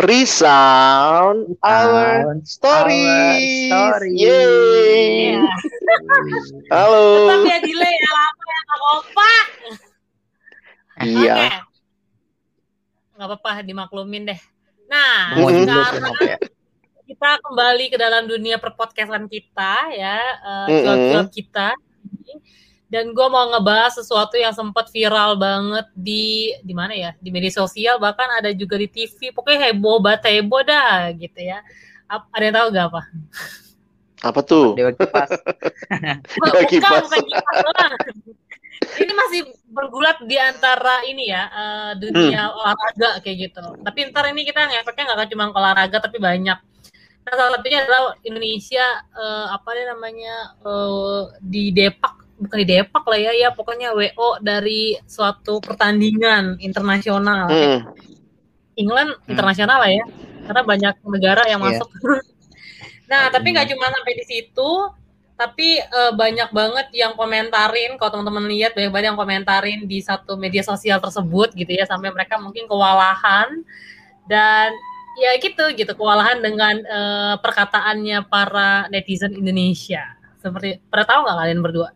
resound our stories. Our story. Yeay. Iya. Halo. Tetap ya delay ya lama ya nggak apa-apa. Iya. Nggak apa-apa dimaklumin deh. Nah, dulu sekarang ya? kita kembali ke dalam dunia perpodcastan kita ya, Mm-mm. cuap-cuap kita. Dan gue mau ngebahas sesuatu yang sempat viral banget di di mana ya, di media sosial bahkan ada juga di TV. Pokoknya heboh banget heboh dah gitu ya. Ap- ada yang tahu gak apa? Apa tuh? Dewa kipas. bukan, kipas. bukan kipas doang. Ini masih bergulat di antara ini ya eh, dunia olahraga kayak gitu. Tapi ntar ini kita ngefeknya nggak akan cuma olahraga tapi banyak. Nah salah satunya adalah Indonesia eh, apa nih namanya eh, di Depak bukan di Depak lah ya ya pokoknya WO dari suatu pertandingan internasional. Hmm. England internasional lah ya karena banyak negara yang Iya. masuk. nah tapi nggak cuma sampai di situ, tapi eh, banyak banget yang komentarin. Kalau teman-teman lihat banyak banget yang komentarin di satu media sosial tersebut gitu ya sampai mereka mungkin kewalahan dan ya gitu gitu kewalahan dengan eh, perkataannya para netizen Indonesia. Seperti pernah tahu nggak kalian berdua?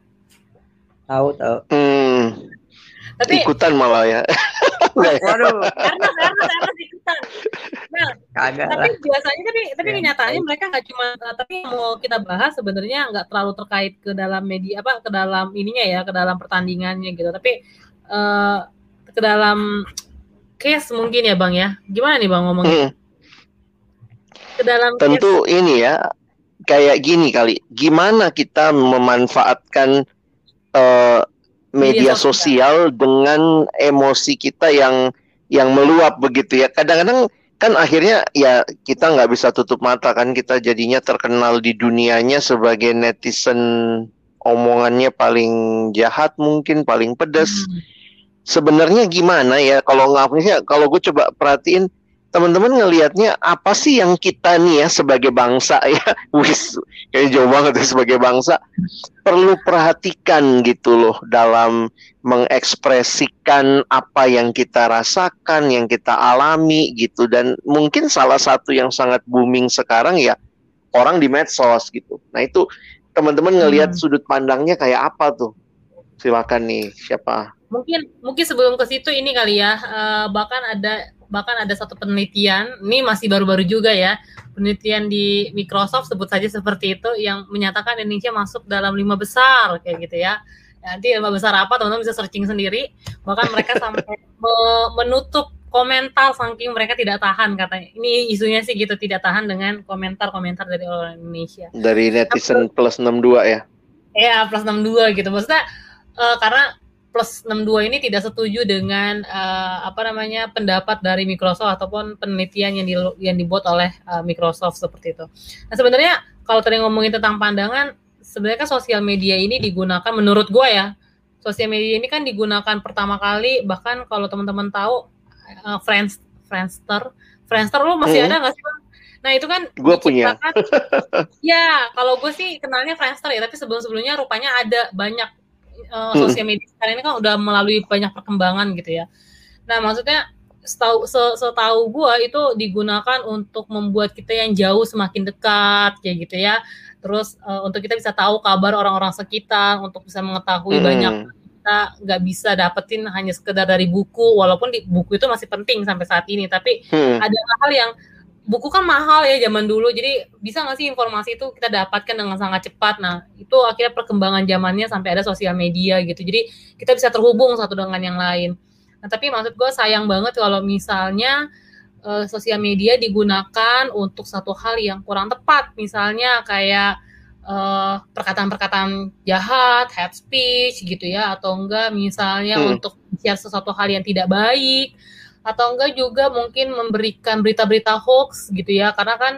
Tahu tahu. Hmm. Tapi Ikutan malah ya. Waduh, karena karena karena ikutan. Nah, kagak tapi lah. biasanya tapi tapi Ya, kenyataannya mereka nggak cuma eh, tapi yang mau kita bahas sebenarnya nggak terlalu terkait ke dalam media apa ke dalam ininya ya ke dalam pertandingannya gitu tapi eh, ke dalam case mungkin ya bang ya gimana nih bang ngomongnya Hmm. ke dalam case Tentu ini ya kayak gini kali. Gimana kita memanfaatkan eh, media sosial dengan emosi kita yang yang meluap begitu ya. Kadang-kadang kan akhirnya ya kita nggak bisa tutup mata kan kita jadinya terkenal di dunianya sebagai netizen omongannya paling jahat mungkin paling pedas. Hmm. sebenarnya gimana ya kalau ngapainnya kalau gue coba perhatiin teman-teman ngelihatnya apa sih yang kita nih ya sebagai bangsa ya? Wis kayak jauh banget ya sebagai bangsa. Perlu perhatikan gitu loh dalam mengekspresikan apa yang kita rasakan yang kita alami gitu. Dan mungkin salah satu yang sangat booming sekarang ya orang di medsos gitu. Nah itu teman-teman ngelihat Hmm. sudut pandangnya kayak apa tuh? Silakan nih siapa? Mungkin mungkin sebelum ke situ ini kali ya eh, bahkan ada bahkan ada satu penelitian ini masih baru-baru juga ya penelitian di Microsoft sebut saja seperti itu yang menyatakan Indonesia masuk dalam lima besar kayak gitu ya. Nanti lima besar apa teman-teman bisa searching sendiri. Bahkan mereka sampai me- menutup komentar saking mereka tidak tahan katanya. Ini isunya sih gitu tidak tahan dengan komentar-komentar dari orang Indonesia. Dari netizen plus 62 ya? Ya plus 62 gitu. Maksudnya eh, karena plus 62 ini tidak setuju dengan eh, apa namanya pendapat dari Microsoft ataupun penelitian yang di, yang dibuat oleh eh, Microsoft seperti itu. Nah sebenarnya kalau tadi ngomongin tentang pandangan sebenarnya kan sosial media ini digunakan menurut gue ya sosial media ini kan digunakan pertama kali bahkan kalau teman-teman tahu eh, Friends Friendster Friendster lu masih Hmm. ada nggak sih? Nah itu kan Gua punya. ya kalau gue sih kenalnya Friendster ya tapi sebelum-sebelumnya rupanya ada banyak eh, sosial media sekarang ini kan udah melalui banyak perkembangan gitu ya. Nah maksudnya setahu se- setahu gue itu digunakan untuk membuat kita yang jauh semakin dekat kayak gitu ya. Terus eh, untuk kita bisa tahu kabar orang-orang sekitar, untuk bisa mengetahui Hmm. banyak kita nggak bisa dapetin hanya sekedar dari buku walaupun di buku itu masih penting sampai saat ini tapi Hmm. ada hal yang buku kan mahal ya zaman dulu. Jadi bisa nggak sih informasi itu kita dapatkan dengan sangat cepat? Nah itu akhirnya perkembangan zamannya sampai ada sosial media gitu. Jadi kita bisa terhubung satu dengan yang lain. Nah tapi maksud gue sayang banget kalau misalnya eh, sosial media digunakan untuk satu hal yang kurang tepat. Misalnya kayak eh, perkataan-perkataan jahat, hate speech gitu ya, atau enggak misalnya Hmm. untuk share sesuatu hal yang tidak baik, atau enggak juga mungkin memberikan berita-berita hoax gitu ya, karena kan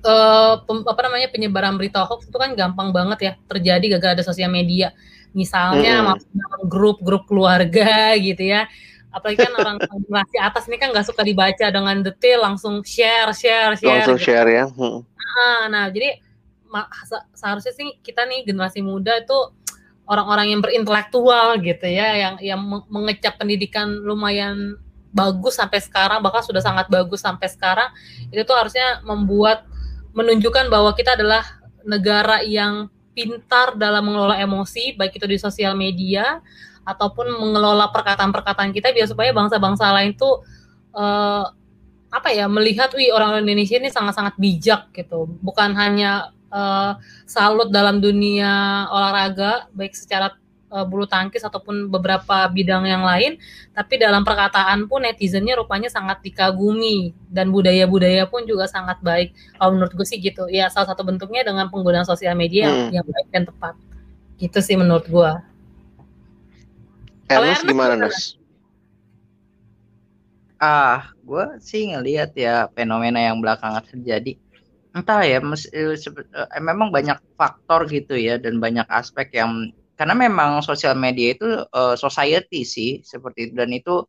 eh, apa namanya penyebaran berita hoax itu kan gampang banget ya terjadi gara-gara ada sosial media, misalnya dalam grup-grup keluarga gitu ya. Apalagi kan orang generasi atas ini kan nggak suka dibaca dengan detail, langsung share, share, share. langsung gitu. share ya Hmm. Ah, nah, jadi seharusnya sih kita nih generasi muda itu orang-orang yang berintelektual gitu ya, yang yang me- mengecap pendidikan lumayan bagus sampai sekarang bahkan sudah sangat bagus sampai sekarang itu tuh harusnya membuat menunjukkan bahwa kita adalah negara yang pintar dalam mengelola emosi baik itu di sosial media ataupun mengelola perkataan-perkataan kita biar supaya bangsa-bangsa lain tuh uh, apa ya melihat wih orang Indonesia ini sangat-sangat bijak gitu. Bukan hanya uh, salut dalam dunia olahraga baik secara uh, bulu tangkis ataupun beberapa bidang yang lain tapi dalam perkataan pun netizennya rupanya sangat dikagumi dan budaya-budaya pun juga sangat baik kalau menurut gue sih gitu ya salah satu bentuknya dengan penggunaan sosial media hmm. yang baik dan tepat gitu sih menurut gue Ernest gimana Nus? Ah, gue sih ngelihat ya fenomena yang belakangan terjadi. Entah ya, mes, eh, eh, memang banyak faktor gitu ya dan banyak aspek yang karena memang sosial media itu uh, society sih seperti itu dan itu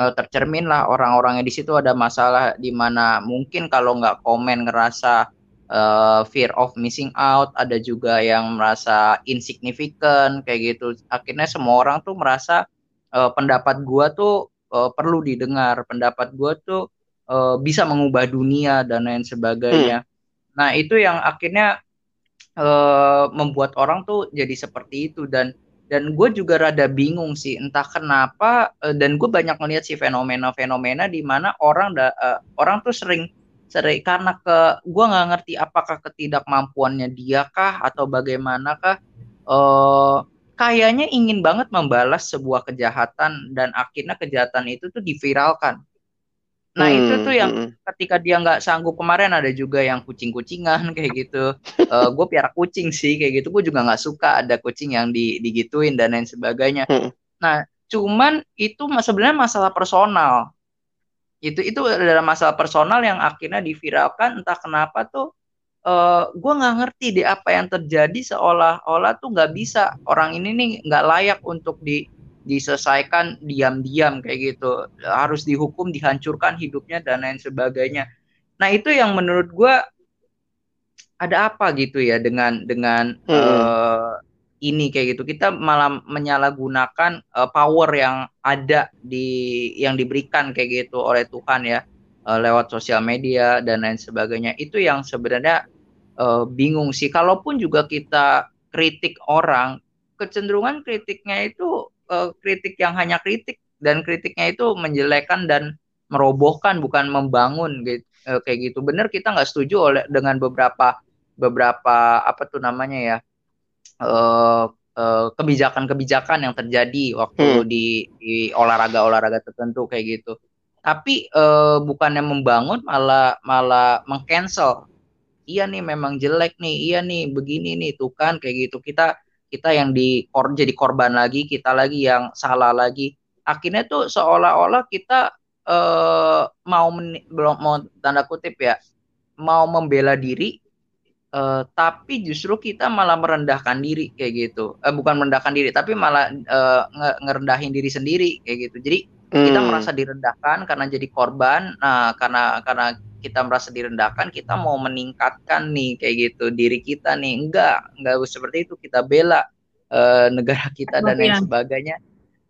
uh, tercermin lah orang-orangnya di situ ada masalah di mana mungkin kalau nggak komen ngerasa uh, fear of missing out, ada juga yang merasa insignificant kayak gitu. Akhirnya semua orang tuh merasa uh, pendapat gua tuh uh, perlu didengar pendapat gue tuh uh, bisa mengubah dunia dan lain sebagainya hmm. nah itu yang akhirnya uh, membuat orang tuh jadi seperti itu dan dan gue juga rada bingung sih entah kenapa uh, dan gue banyak melihat sih fenomena-fenomena di mana orang da, uh, orang tuh sering sering karena ke gue nggak ngerti apakah ketidakmampuannya dia kah atau bagaimanakah uh, kayaknya ingin banget membalas sebuah kejahatan dan akhirnya kejahatan itu tuh diviralkan. Nah hmm, itu tuh yang hmm. ketika dia nggak sanggup kemarin ada juga yang kucing-kucingan kayak gitu. uh, eh, gue piara kucing sih kayak gitu. Gue juga nggak suka ada kucing yang di, digituin dan lain sebagainya. Hmm. Nah cuman itu sebenarnya masalah personal. Itu itu adalah masalah personal yang akhirnya diviralkan entah kenapa tuh uh, eh, gue nggak ngerti deh apa yang terjadi seolah-olah tuh nggak bisa orang ini nih nggak layak untuk di diselesaikan diam-diam kayak gitu harus dihukum dihancurkan hidupnya dan lain sebagainya nah itu yang menurut gue ada apa gitu ya dengan dengan hmm. uh, ini kayak gitu kita malah menyalahgunakan uh, power yang ada di yang diberikan kayak gitu oleh Tuhan ya uh, lewat sosial media dan lain sebagainya itu yang sebenarnya uh, bingung sih. Kalaupun juga kita kritik orang, kecenderungan kritiknya itu uh, kritik yang hanya kritik dan kritiknya itu menjelekan dan merobohkan bukan membangun gitu uh, kayak gitu. Bener kita nggak setuju oleh dengan beberapa beberapa apa tuh namanya ya uh, kebijakan-kebijakan yang terjadi waktu hmm. di, di olahraga-olahraga tertentu kayak gitu. Tapi uh, bukannya membangun malah malah mengcancel iya nih memang jelek nih iya nih begini nih tuh kan kayak gitu kita kita yang di kor jadi korban lagi kita lagi yang salah lagi. Akhirnya tuh seolah-olah kita uh, mau belum mau tanda kutip ya mau membela diri uh, tapi justru kita malah merendahkan diri kayak gitu. Uh, bukan merendahkan diri tapi malah uh, nge ngerendahin diri sendiri kayak gitu. Jadi hmm. kita merasa direndahkan karena jadi korban nah karena karena kita merasa direndahkan kita mau meningkatkan nih kayak gitu diri kita nih. Enggak enggak seperti itu. Kita bela uh, negara kita dan lain sebagainya.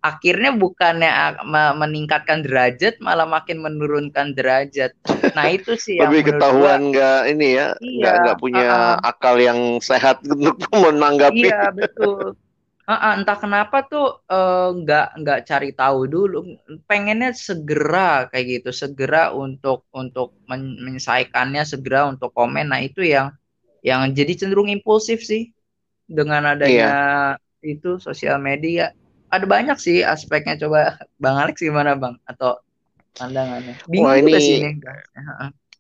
Akhirnya bukannya meningkatkan derajat malah makin menurunkan derajat. Nah itu sih yang lebih ketahuan enggak ini ya iya, nggak punya uh, akal yang sehat untuk menanggapi. iya betul Uh, entah kenapa tuh uh, nggak nggak cari tahu dulu, pengennya segera kayak gitu, segera untuk untuk men menyelesaikannya, segera untuk komen. Nah itu yang yang jadi cenderung impulsif sih dengan adanya iya. itu sosial media. Ada banyak sih aspeknya. Coba Bang Alex gimana Bang? Atau pandangannya? Bingung Wah, ini... sih ini.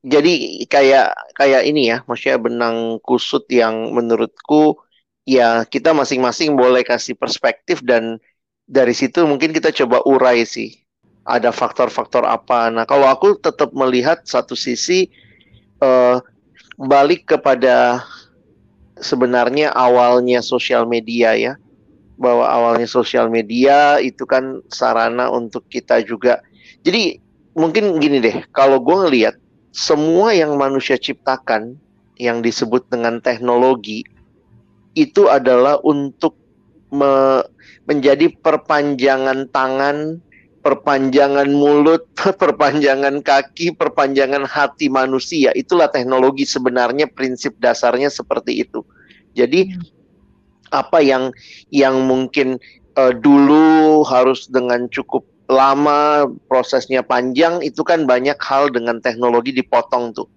Jadi kayak kayak ini ya, maksudnya benang kusut yang menurutku ya kita masing-masing boleh kasih perspektif dan dari situ mungkin kita coba urai sih ada faktor-faktor apa. Nah kalau aku tetap melihat satu sisi uh, balik kepada sebenarnya awalnya sosial media ya bahwa awalnya sosial media itu kan sarana untuk kita juga. Jadi mungkin gini deh, kalau gue ngelihat semua yang manusia ciptakan yang disebut dengan teknologi itu adalah untuk me menjadi perpanjangan tangan perpanjangan mulut, perpanjangan kaki, perpanjangan hati manusia. Itulah teknologi sebenarnya prinsip dasarnya seperti itu. Jadi hmm. apa yang yang mungkin uh, dulu harus dengan cukup lama prosesnya panjang itu kan banyak hal dengan teknologi dipotong tuh.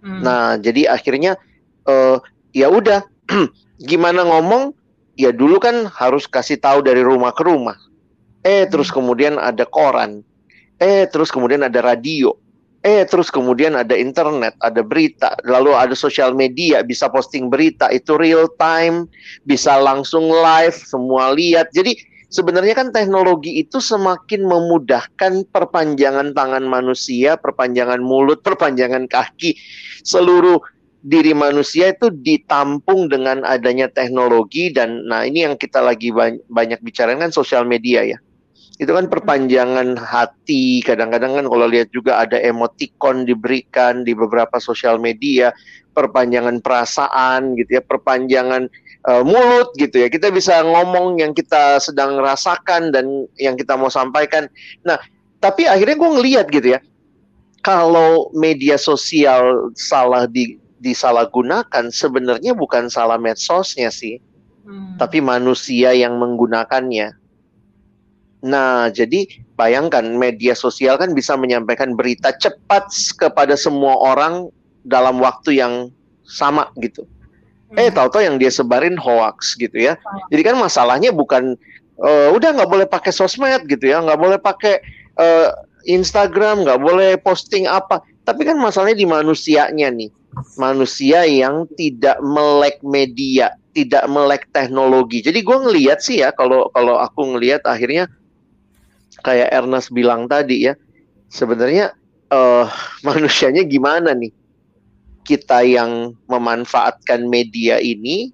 Hmm. Nah, jadi akhirnya uh, ya udah gimana ngomong ya dulu kan harus kasih tahu dari rumah ke rumah. Eh terus kemudian ada koran, eh terus kemudian ada radio, eh terus kemudian ada internet, ada berita, lalu ada sosial media, bisa posting berita. Itu real time, bisa langsung live, semua lihat. Jadi sebenarnya kan teknologi itu semakin memudahkan perpanjangan tangan manusia, perpanjangan mulut, perpanjangan kaki, seluruh diri manusia itu ditampung dengan adanya teknologi dan nah ini yang kita lagi banyak, banyak bicarakan kan sosial media ya. Itu kan perpanjangan hati. Kadang-kadang kan kalau lihat juga ada emoticon diberikan di beberapa sosial media perpanjangan perasaan gitu ya perpanjangan uh, mulut gitu ya. Kita bisa ngomong yang kita sedang rasakan dan yang kita mau sampaikan. Nah tapi akhirnya gue ngeliat gitu ya kalau media sosial salah di disalahgunakan sebenarnya bukan salah medsosnya sih hmm. tapi manusia yang menggunakannya Nah, jadi bayangkan media sosial kan bisa menyampaikan berita cepat kepada semua orang dalam waktu yang sama gitu. Hmm. Eh, tahu-tahu yang dia sebarin hoax gitu ya. Jadi kan masalahnya bukan uh, udah nggak boleh pakai sosmed gitu ya, nggak boleh pakai uh, Instagram, nggak boleh posting apa. Tapi kan masalahnya di manusianya nih, manusia yang tidak melek media, tidak melek teknologi. Jadi gue ngelihat sih ya, kalau kalau aku ngelihat akhirnya kayak Ernest bilang tadi ya, sebenarnya uh, manusianya gimana nih? Kita yang memanfaatkan media ini,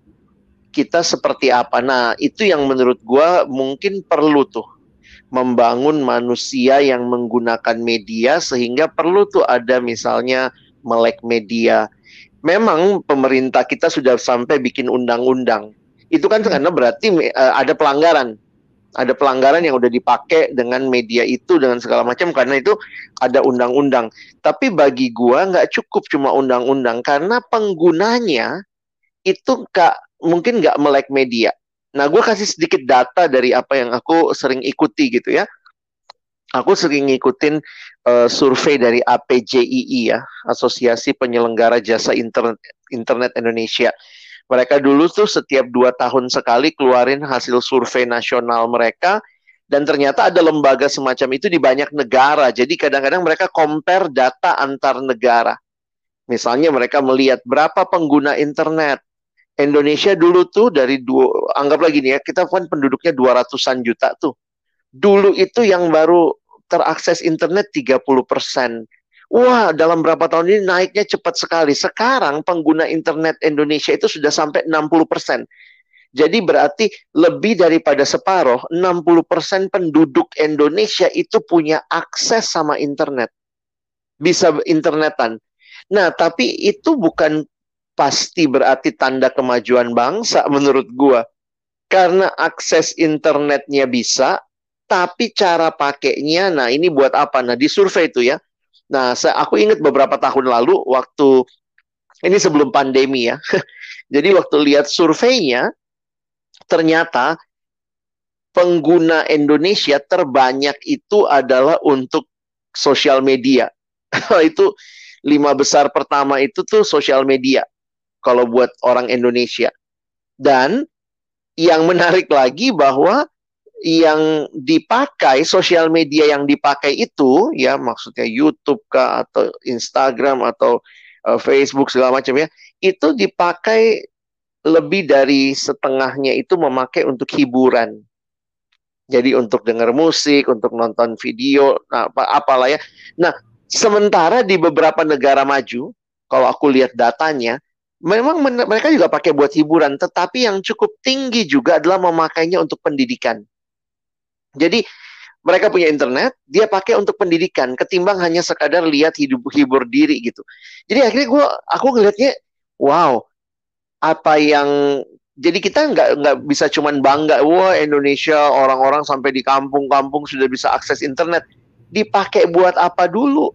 kita seperti apa? Nah, itu yang menurut gua mungkin perlu tuh membangun manusia yang menggunakan media sehingga perlu tuh ada misalnya melek media. Memang pemerintah kita sudah sampai bikin undang-undang. Itu kan karena berarti uh, ada pelanggaran ada pelanggaran yang udah dipakai dengan media itu dengan segala macam karena itu ada undang-undang. Tapi bagi gua nggak cukup cuma undang-undang karena penggunanya itu nggak mungkin nggak melek media. Nah, gue kasih sedikit data dari apa yang aku sering ikuti gitu ya. Aku sering ngikutin uh, survei dari APJII ya, Asosiasi Penyelenggara Jasa Internet, Internet Indonesia mereka dulu tuh setiap dua tahun sekali keluarin hasil survei nasional mereka dan ternyata ada lembaga semacam itu di banyak negara. Jadi kadang-kadang mereka compare data antar negara. Misalnya mereka melihat berapa pengguna internet. Indonesia dulu tuh dari dua, anggaplah gini ya, kita kan penduduknya 200-an juta tuh. Dulu itu yang baru terakses internet 30 persen. Wah, dalam berapa tahun ini naiknya cepat sekali. Sekarang pengguna internet Indonesia itu sudah sampai 60%. Jadi berarti lebih daripada separuh, 60% penduduk Indonesia itu punya akses sama internet. Bisa internetan. Nah, tapi itu bukan pasti berarti tanda kemajuan bangsa menurut gua. Karena akses internetnya bisa, tapi cara pakainya, nah ini buat apa? Nah, di survei itu ya, Nah, saya, aku ingat beberapa tahun lalu waktu ini sebelum pandemi ya. Jadi waktu lihat surveinya ternyata pengguna Indonesia terbanyak itu adalah untuk sosial media. itu lima besar pertama itu tuh sosial media kalau buat orang Indonesia. Dan yang menarik lagi bahwa yang dipakai sosial media yang dipakai itu ya maksudnya YouTube kah atau Instagram atau uh, Facebook segala macam ya itu dipakai lebih dari setengahnya itu memakai untuk hiburan. Jadi untuk dengar musik, untuk nonton video, nah, apa apalah ya. Nah, sementara di beberapa negara maju, kalau aku lihat datanya, memang mereka juga pakai buat hiburan, tetapi yang cukup tinggi juga adalah memakainya untuk pendidikan. Jadi mereka punya internet, dia pakai untuk pendidikan, ketimbang hanya sekadar lihat hidup hibur diri gitu. Jadi akhirnya gue, aku ngelihatnya, wow, apa yang jadi kita nggak nggak bisa cuman bangga wah Indonesia orang-orang sampai di kampung-kampung sudah bisa akses internet dipakai buat apa dulu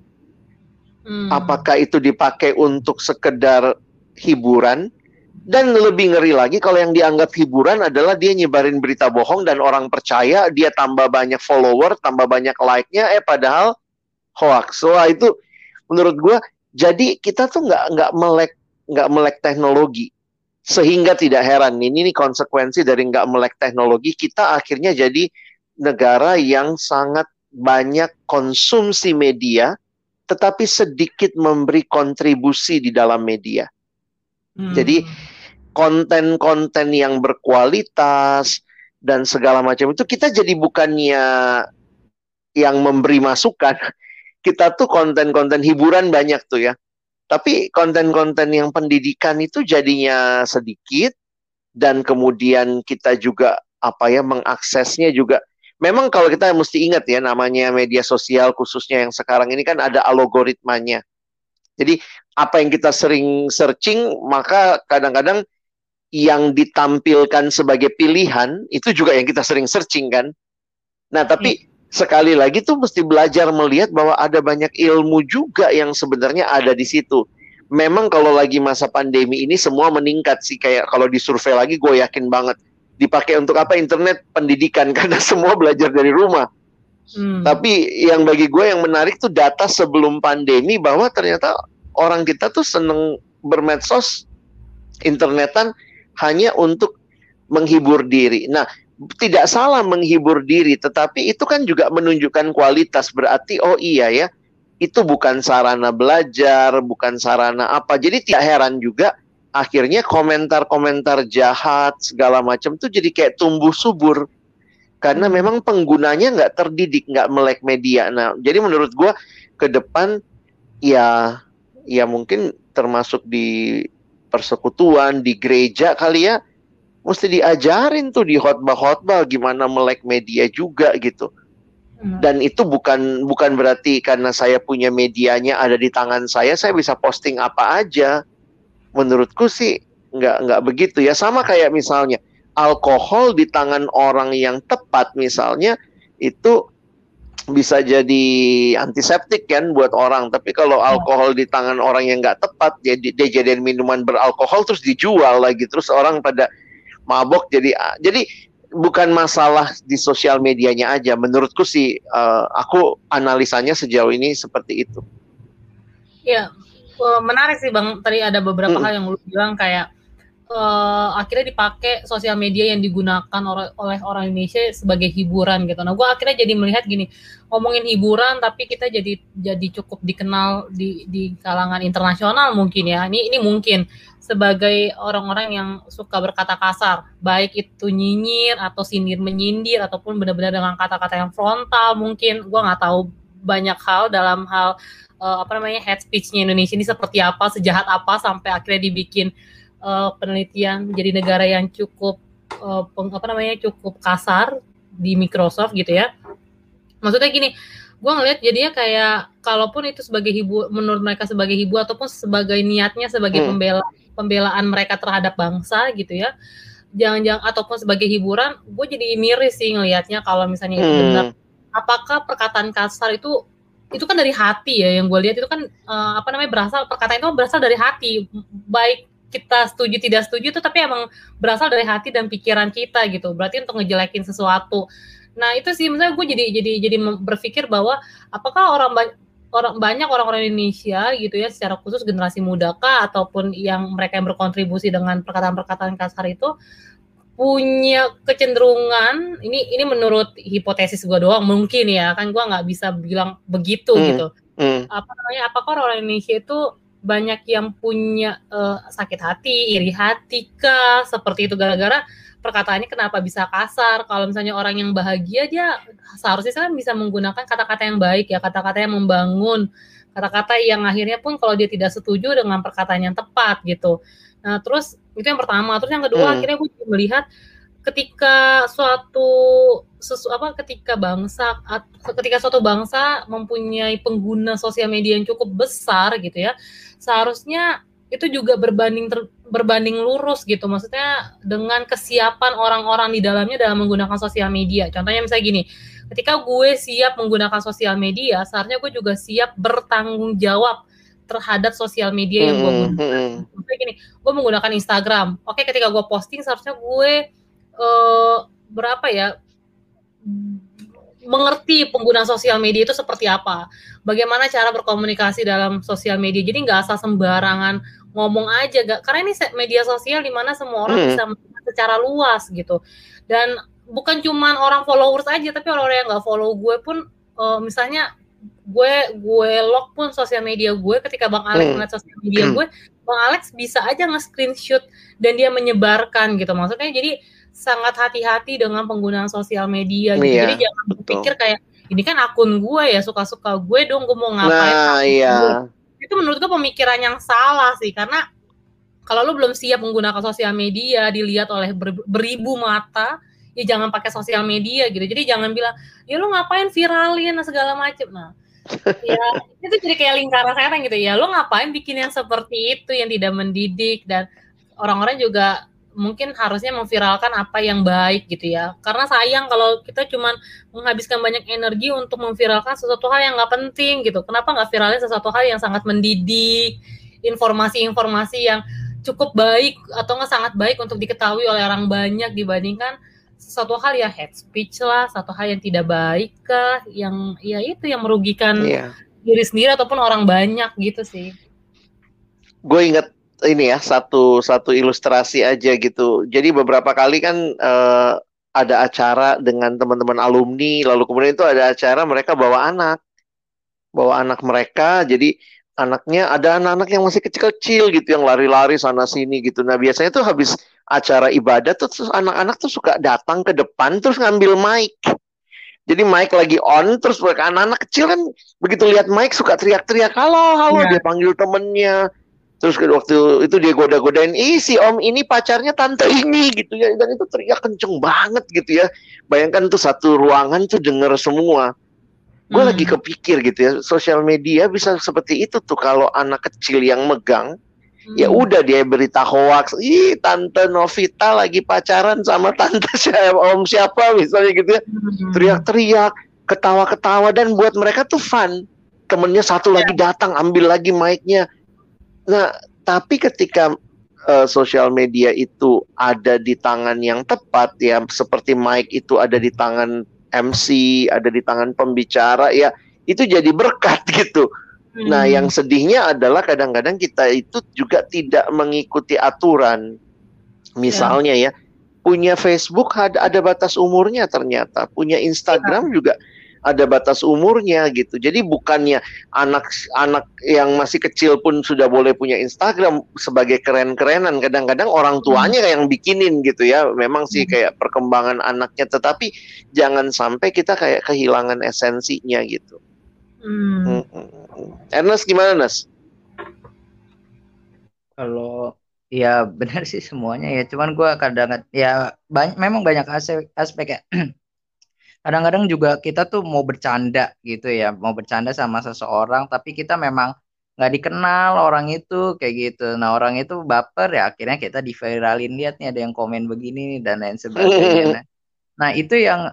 hmm. apakah itu dipakai untuk sekedar hiburan dan lebih ngeri lagi kalau yang dianggap hiburan adalah dia nyebarin berita bohong dan orang percaya dia tambah banyak follower tambah banyak like-nya eh padahal hoax wah itu menurut gue jadi kita tuh nggak nggak melek nggak melek teknologi sehingga tidak heran ini nih konsekuensi dari nggak melek teknologi kita akhirnya jadi negara yang sangat banyak konsumsi media tetapi sedikit memberi kontribusi di dalam media. Hmm. Jadi konten-konten yang berkualitas dan segala macam itu kita jadi bukannya yang memberi masukan. Kita tuh konten-konten hiburan banyak tuh ya. Tapi konten-konten yang pendidikan itu jadinya sedikit dan kemudian kita juga apa ya mengaksesnya juga. Memang kalau kita mesti ingat ya namanya media sosial khususnya yang sekarang ini kan ada algoritmanya. Jadi apa yang kita sering searching maka kadang-kadang yang ditampilkan sebagai pilihan itu juga yang kita sering searching kan. Nah, tapi hmm sekali lagi tuh mesti belajar melihat bahwa ada banyak ilmu juga yang sebenarnya ada di situ. Memang kalau lagi masa pandemi ini semua meningkat sih kayak kalau disurvei lagi gue yakin banget dipakai untuk apa internet pendidikan karena semua belajar dari rumah. Hmm. Tapi yang bagi gue yang menarik tuh data sebelum pandemi bahwa ternyata orang kita tuh seneng bermedsos internetan hanya untuk menghibur diri. Nah, tidak salah menghibur diri, tetapi itu kan juga menunjukkan kualitas. Berarti oh iya ya, itu bukan sarana belajar, bukan sarana apa. Jadi tidak heran juga akhirnya komentar-komentar jahat segala macam tuh jadi kayak tumbuh subur karena hmm. memang penggunanya nggak terdidik, nggak melek media. Nah, jadi menurut gue ke depan ya ya mungkin termasuk di persekutuan di gereja kali ya mesti diajarin tuh di khotbah-khotbah gimana melek media juga gitu. Hmm. Dan itu bukan bukan berarti karena saya punya medianya ada di tangan saya, saya bisa posting apa aja. Menurutku sih nggak nggak begitu ya. Sama kayak misalnya alkohol di tangan orang yang tepat misalnya itu bisa jadi antiseptik kan buat orang. Tapi kalau hmm. alkohol di tangan orang yang nggak tepat, jadi dia jadiin minuman beralkohol terus dijual lagi, terus orang pada mabok jadi jadi bukan masalah di sosial medianya aja menurutku sih uh, aku analisanya sejauh ini seperti itu ya menarik sih bang tadi ada beberapa hmm. hal yang lu bilang kayak uh, akhirnya dipakai sosial media yang digunakan oleh, oleh orang Indonesia sebagai hiburan gitu. Nah, gue akhirnya jadi melihat gini, ngomongin hiburan tapi kita jadi jadi cukup dikenal di di kalangan internasional mungkin ya. Ini ini mungkin sebagai orang-orang yang suka berkata kasar, baik itu nyinyir atau sindir menyindir ataupun benar-benar dengan kata-kata yang frontal mungkin. Gue nggak tahu banyak hal dalam hal uh, apa namanya head speechnya Indonesia ini seperti apa, sejahat apa sampai akhirnya dibikin uh, penelitian menjadi negara yang cukup uh, peng, apa namanya cukup kasar di Microsoft gitu ya. Maksudnya gini, gue ngeliat jadinya kayak kalaupun itu sebagai hibu menurut mereka sebagai hibu ataupun sebagai niatnya sebagai hmm. pembela pembelaan mereka terhadap bangsa gitu ya jangan-jangan ataupun sebagai hiburan gue jadi miris sih ngelihatnya kalau misalnya itu hmm. benar apakah perkataan kasar itu itu kan dari hati ya yang gue lihat itu kan uh, apa namanya berasal perkataan itu berasal dari hati baik kita setuju tidak setuju itu tapi emang berasal dari hati dan pikiran kita gitu berarti untuk ngejelekin sesuatu nah itu sih misalnya gue jadi jadi jadi berpikir bahwa apakah orang banyak orang banyak orang-orang Indonesia gitu ya secara khusus generasi muda kah ataupun yang mereka yang berkontribusi dengan perkataan-perkataan kasar itu punya kecenderungan ini ini menurut hipotesis gue doang mungkin ya kan gue nggak bisa bilang begitu hmm. gitu hmm. apa namanya apakah orang Indonesia itu banyak yang punya uh, sakit hati, iri hati kah, seperti itu gara-gara perkataannya kenapa bisa kasar. Kalau misalnya orang yang bahagia dia seharusnya kan bisa menggunakan kata-kata yang baik ya, kata-kata yang membangun, kata-kata yang akhirnya pun kalau dia tidak setuju dengan perkataan yang tepat gitu. Nah, terus itu yang pertama, terus yang kedua hmm. akhirnya gue melihat ketika suatu sesu, apa ketika bangsa ketika suatu bangsa mempunyai pengguna sosial media yang cukup besar gitu ya seharusnya itu juga berbanding ter, berbanding lurus gitu. Maksudnya dengan kesiapan orang-orang di dalamnya dalam menggunakan sosial media. Contohnya misalnya gini, ketika gue siap menggunakan sosial media, seharusnya gue juga siap bertanggung jawab terhadap sosial media yang gue gunakan. Misalnya gini, gue menggunakan Instagram. Oke, ketika gue posting, seharusnya gue uh, berapa ya mengerti pengguna sosial media itu seperti apa, bagaimana cara berkomunikasi dalam sosial media. Jadi nggak asal sembarangan ngomong aja, gak, karena ini media sosial di mana semua orang hmm. bisa secara luas gitu. Dan bukan cuman orang followers aja, tapi orang-orang yang nggak follow gue pun, uh, misalnya gue gue lock pun sosial media gue ketika bang Alex hmm. ngeliat sosial media hmm. gue, bang Alex bisa aja nge-screenshot dan dia menyebarkan gitu. Maksudnya jadi sangat hati-hati dengan penggunaan sosial media gitu. Iya, Jadi jangan berpikir kayak ini kan akun gue ya suka-suka gue dong gue mau ngapain. Nah, iya. Gue. Itu menurut gue pemikiran yang salah sih karena kalau lu belum siap menggunakan sosial media dilihat oleh ber, beribu mata, ya jangan pakai sosial media gitu. Jadi jangan bilang, ya lu ngapain viralin segala macem. Nah, ya itu jadi kayak lingkaran setan gitu ya. Lu ngapain bikin yang seperti itu yang tidak mendidik dan orang-orang juga mungkin harusnya memviralkan apa yang baik gitu ya. Karena sayang kalau kita cuma menghabiskan banyak energi untuk memviralkan sesuatu hal yang nggak penting gitu. Kenapa nggak viralnya sesuatu hal yang sangat mendidik, informasi-informasi yang cukup baik atau nggak sangat baik untuk diketahui oleh orang banyak dibandingkan sesuatu hal ya head speech lah, satu hal yang tidak baik kah, yang ya itu yang merugikan yeah. diri sendiri ataupun orang banyak gitu sih. Gue inget ini ya satu satu ilustrasi aja gitu. Jadi beberapa kali kan uh, ada acara dengan teman-teman alumni, lalu kemudian itu ada acara mereka bawa anak, bawa anak mereka. Jadi anaknya ada anak-anak yang masih kecil-kecil gitu yang lari-lari sana sini gitu. Nah biasanya tuh habis acara ibadah tuh terus anak-anak tuh suka datang ke depan terus ngambil mic. Jadi mic lagi on terus mereka anak-anak kecil kan begitu lihat mic suka teriak-teriak halo halo yeah. dia panggil temennya Terus waktu itu dia goda-godain, ih si om ini pacarnya tante ini gitu ya. Dan itu teriak kenceng banget gitu ya. Bayangkan tuh satu ruangan tuh denger semua. Gue hmm. lagi kepikir gitu ya, sosial media bisa seperti itu tuh kalau anak kecil yang megang, ya hmm. ya udah dia berita hoax, ih tante Novita lagi pacaran sama tante siapa, om siapa misalnya gitu ya, hmm. teriak-teriak, ketawa-ketawa dan buat mereka tuh fun. Temennya satu lagi ya. datang ambil lagi mic-nya, Nah, tapi ketika uh, sosial media itu ada di tangan yang tepat ya, seperti mic itu ada di tangan MC, ada di tangan pembicara ya, itu jadi berkat gitu. Hmm. Nah, yang sedihnya adalah kadang-kadang kita itu juga tidak mengikuti aturan. Misalnya ya, ya punya Facebook ada, ada batas umurnya ternyata, punya Instagram ya. juga ada batas umurnya gitu. Jadi bukannya anak-anak yang masih kecil pun sudah boleh punya Instagram sebagai keren-kerenan. Kadang-kadang orang tuanya hmm. yang bikinin gitu ya. Memang sih hmm. kayak perkembangan anaknya, tetapi jangan sampai kita kayak kehilangan esensinya gitu. Hmm. Hmm. Ernest gimana Nas? Kalau ya benar sih semuanya ya. Cuman gue kadang ya banyak memang banyak aspek aspek ya kadang-kadang juga kita tuh mau bercanda gitu ya mau bercanda sama seseorang tapi kita memang nggak dikenal orang itu kayak gitu. Nah orang itu baper ya akhirnya kita diviralin lihat nih ada yang komen begini dan lain sebagainya nah, nah itu yang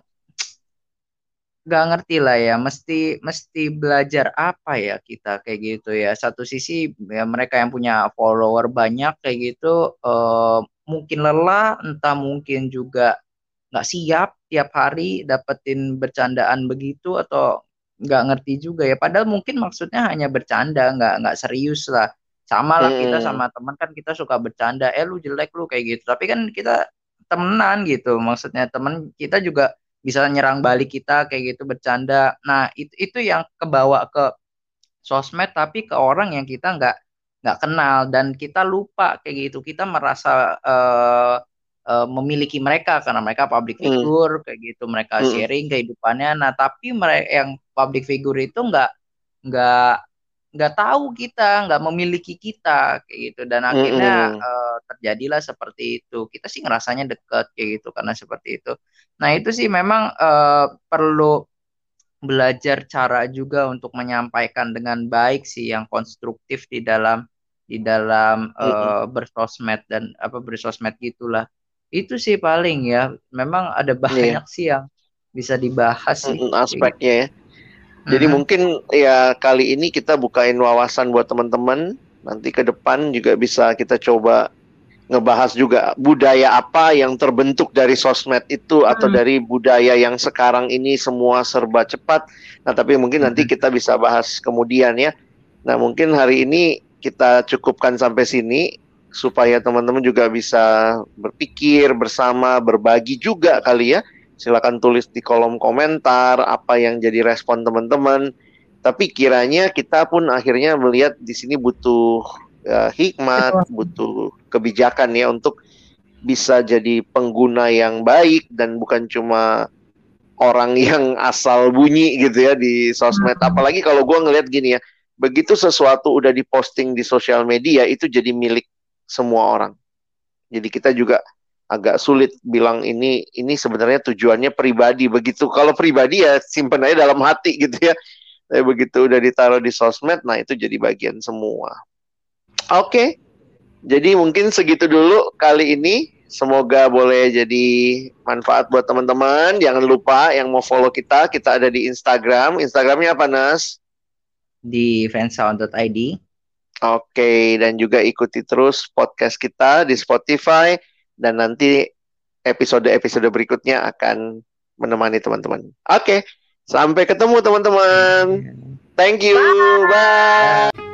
nggak ngerti lah ya mesti mesti belajar apa ya kita kayak gitu ya. Satu sisi ya mereka yang punya follower banyak kayak gitu eh, mungkin lelah entah mungkin juga nggak siap tiap hari dapetin bercandaan begitu atau nggak ngerti juga ya? Padahal mungkin maksudnya hanya bercanda nggak nggak serius lah. Sama lah hmm. kita sama teman kan kita suka bercanda. Eh lu jelek lu kayak gitu. Tapi kan kita temenan gitu. Maksudnya temen kita juga bisa nyerang balik kita kayak gitu bercanda. Nah itu itu yang kebawa ke sosmed tapi ke orang yang kita nggak nggak kenal. Dan kita lupa kayak gitu. Kita merasa uh, uh, memiliki mereka karena mereka public hmm. figure hmm. kayak gitu mereka hmm. sharing kehidupannya nah tapi mereka yang public figure itu nggak nggak nggak tahu kita nggak memiliki kita kayak gitu dan akhirnya hmm. uh, terjadilah seperti itu kita sih ngerasanya deket kayak gitu karena seperti itu nah itu sih memang uh, perlu belajar cara juga untuk menyampaikan dengan baik sih yang konstruktif di dalam di dalam uh, bersosmed dan apa bersosmed gitulah. Itu sih paling ya. Memang ada iya. banyak yeah. sih yang bisa dibahas sih aspeknya ya. Jadi hmm. mungkin ya kali ini kita bukain wawasan buat teman-teman. Nanti ke depan juga bisa kita coba ngebahas juga budaya apa yang terbentuk dari sosmed itu hmm. atau dari budaya yang sekarang ini semua serba cepat. Nah, tapi mungkin hmm. nanti kita bisa bahas kemudian ya. Nah, mungkin hari ini kita cukupkan sampai sini supaya teman-teman juga bisa berpikir bersama, berbagi juga kali ya. Silakan tulis di kolom komentar apa yang jadi respon teman-teman. Tapi kiranya kita pun akhirnya melihat di sini butuh uh, hikmat, butuh kebijakan ya untuk bisa jadi pengguna yang baik dan bukan cuma orang yang asal bunyi gitu ya di sosmed. Apalagi kalau gue ngeliat gini ya, begitu sesuatu udah diposting di sosial media itu jadi milik semua orang. Jadi kita juga agak sulit bilang ini ini sebenarnya tujuannya pribadi begitu. Kalau pribadi ya simpen aja dalam hati gitu ya. Tapi begitu udah ditaruh di sosmed, nah itu jadi bagian semua. Oke. Okay. Jadi mungkin segitu dulu kali ini. Semoga boleh jadi manfaat buat teman-teman. Jangan lupa yang mau follow kita, kita ada di Instagram. Instagramnya apa, Nas? Di fansound.id. Oke, okay. dan juga ikuti terus podcast kita di Spotify. Dan nanti episode-episode berikutnya akan menemani teman-teman. Oke, okay. sampai ketemu teman-teman. Thank you. Bye. Bye.